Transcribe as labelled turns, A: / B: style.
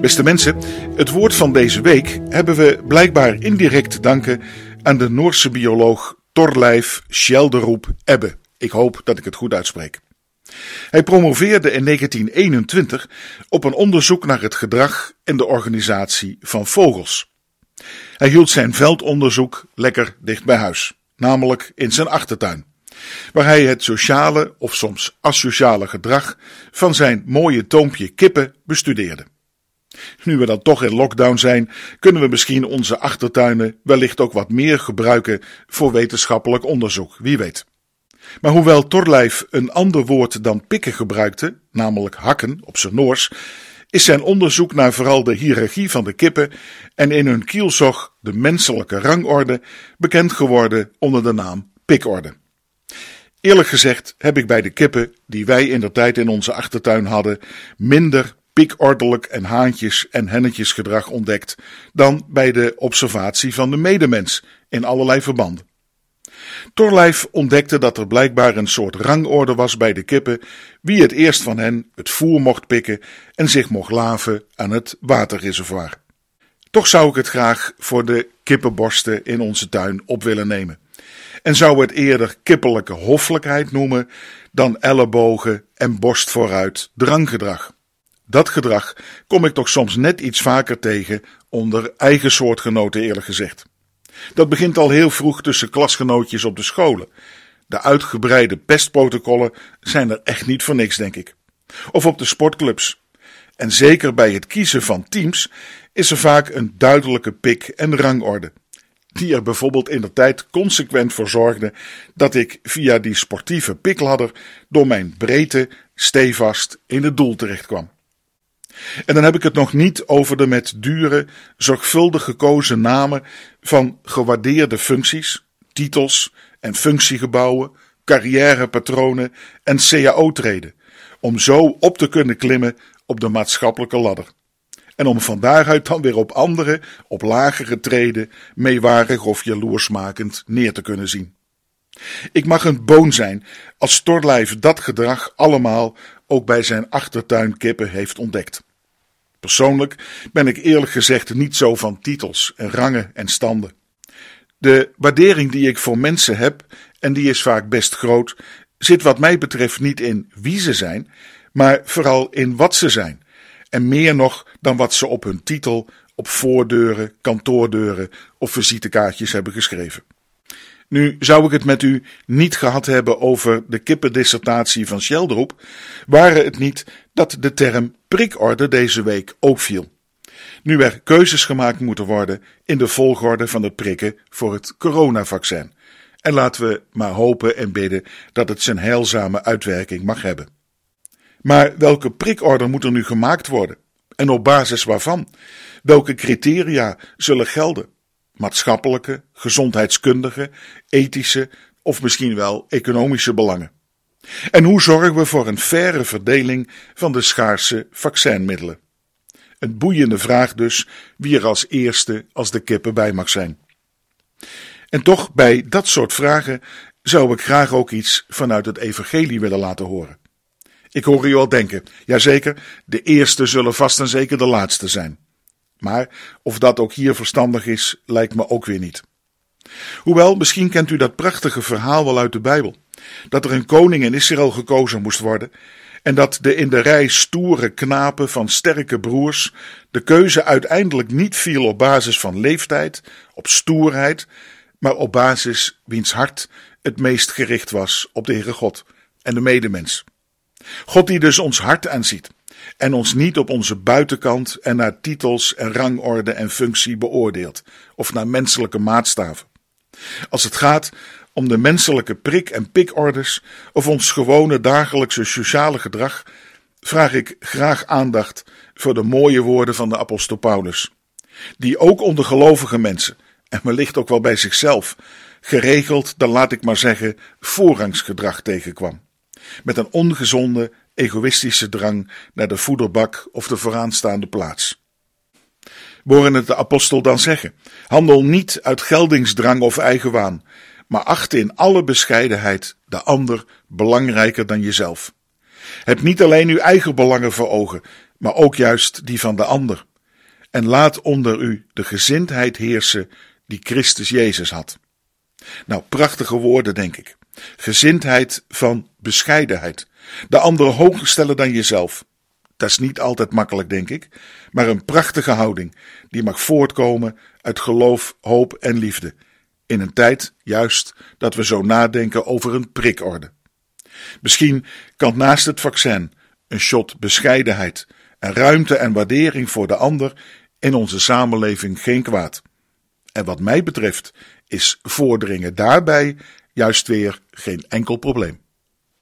A: Beste mensen, het woord van deze week hebben we blijkbaar indirect te danken aan de Noorse bioloog Torlijf Skjelderoep Ebbe. Ik hoop dat ik het goed uitspreek. Hij promoveerde in 1921 op een onderzoek naar het gedrag en de organisatie van vogels. Hij hield zijn veldonderzoek lekker dicht bij huis, namelijk in zijn achtertuin, waar hij het sociale of soms asociale gedrag van zijn mooie toompje kippen bestudeerde. Nu we dan toch in lockdown zijn, kunnen we misschien onze achtertuinen wellicht ook wat meer gebruiken voor wetenschappelijk onderzoek, wie weet. Maar hoewel Torlijf een ander woord dan pikken gebruikte, namelijk hakken op zijn Noors, is zijn onderzoek naar vooral de hiërarchie van de kippen en in hun kielzog de menselijke rangorde bekend geworden onder de naam pikorde. Eerlijk gezegd heb ik bij de kippen die wij in de tijd in onze achtertuin hadden minder pikordelijk en haantjes en hennetjesgedrag ontdekt dan bij de observatie van de medemens in allerlei verbanden. Torlijf ontdekte dat er blijkbaar een soort rangorde was bij de kippen, wie het eerst van hen het voer mocht pikken en zich mocht laven aan het waterreservoir. Toch zou ik het graag voor de kippenborsten in onze tuin op willen nemen. En zou het eerder kippelijke hoffelijkheid noemen dan ellebogen en borst vooruit dranggedrag. Dat gedrag kom ik toch soms net iets vaker tegen onder eigen soortgenoten eerlijk gezegd. Dat begint al heel vroeg tussen klasgenootjes op de scholen. De uitgebreide pestprotocollen zijn er echt niet voor niks, denk ik. Of op de sportclubs. En zeker bij het kiezen van teams is er vaak een duidelijke pik- en rangorde. Die er bijvoorbeeld in de tijd consequent voor zorgde dat ik via die sportieve pikladder door mijn breedte stevast in het doel terecht kwam. En dan heb ik het nog niet over de met dure, zorgvuldig gekozen namen van gewaardeerde functies, titels en functiegebouwen, carrièrepatronen en CAO-treden, om zo op te kunnen klimmen op de maatschappelijke ladder. En om van daaruit dan weer op andere, op lagere treden, meewarig of jaloersmakend neer te kunnen zien. Ik mag een boon zijn als Storlijf dat gedrag allemaal ook bij zijn achtertuinkippen heeft ontdekt. Persoonlijk ben ik eerlijk gezegd niet zo van titels en rangen en standen. De waardering die ik voor mensen heb, en die is vaak best groot, zit wat mij betreft niet in wie ze zijn, maar vooral in wat ze zijn. En meer nog dan wat ze op hun titel, op voordeuren, kantoordeuren of visitekaartjes hebben geschreven. Nu zou ik het met u niet gehad hebben over de kippendissertatie van Sheldroep, waren het niet dat de term prikorde deze week ook viel. Nu er keuzes gemaakt moeten worden in de volgorde van het prikken voor het coronavaccin. En laten we maar hopen en bidden dat het zijn heilzame uitwerking mag hebben. Maar welke prikorde moet er nu gemaakt worden? En op basis waarvan? Welke criteria zullen gelden? maatschappelijke, gezondheidskundige, ethische of misschien wel economische belangen. En hoe zorgen we voor een faire verdeling van de schaarse vaccinmiddelen? Een boeiende vraag dus wie er als eerste als de kippen bij mag zijn. En toch, bij dat soort vragen zou ik graag ook iets vanuit het evangelie willen laten horen. Ik hoor u al denken, jazeker, de eerste zullen vast en zeker de laatste zijn. Maar of dat ook hier verstandig is, lijkt me ook weer niet. Hoewel, misschien kent u dat prachtige verhaal wel uit de Bijbel: dat er een koning in Israël gekozen moest worden en dat de in de rij stoere knapen van sterke broers de keuze uiteindelijk niet viel op basis van leeftijd, op stoerheid, maar op basis wiens hart het meest gericht was op de Heere God en de medemens. God die dus ons hart aanziet en ons niet op onze buitenkant en naar titels en rangorde en functie beoordeelt, of naar menselijke maatstaven. Als het gaat om de menselijke prik- en pikorders of ons gewone dagelijkse sociale gedrag, vraag ik graag aandacht voor de mooie woorden van de apostel Paulus, die ook onder gelovige mensen, en wellicht ook wel bij zichzelf, geregeld, dan laat ik maar zeggen, voorrangsgedrag tegenkwam. Met een ongezonde egoïstische drang naar de voederbak of de vooraanstaande plaats. We horen het de apostel dan zeggen: handel niet uit geldingsdrang of eigenwaan, maar acht in alle bescheidenheid de ander belangrijker dan jezelf. Heb niet alleen uw eigen belangen voor ogen, maar ook juist die van de ander. En laat onder u de gezindheid heersen die Christus Jezus had. Nou, prachtige woorden, denk ik. Gezindheid van bescheidenheid. De ander hoger stellen dan jezelf. Dat is niet altijd makkelijk, denk ik, maar een prachtige houding die mag voortkomen uit geloof, hoop en liefde. In een tijd, juist, dat we zo nadenken over een prikorde. Misschien kan naast het vaccin een shot bescheidenheid en ruimte en waardering voor de ander in onze samenleving geen kwaad. En wat mij betreft is voordringen daarbij juist weer geen enkel probleem.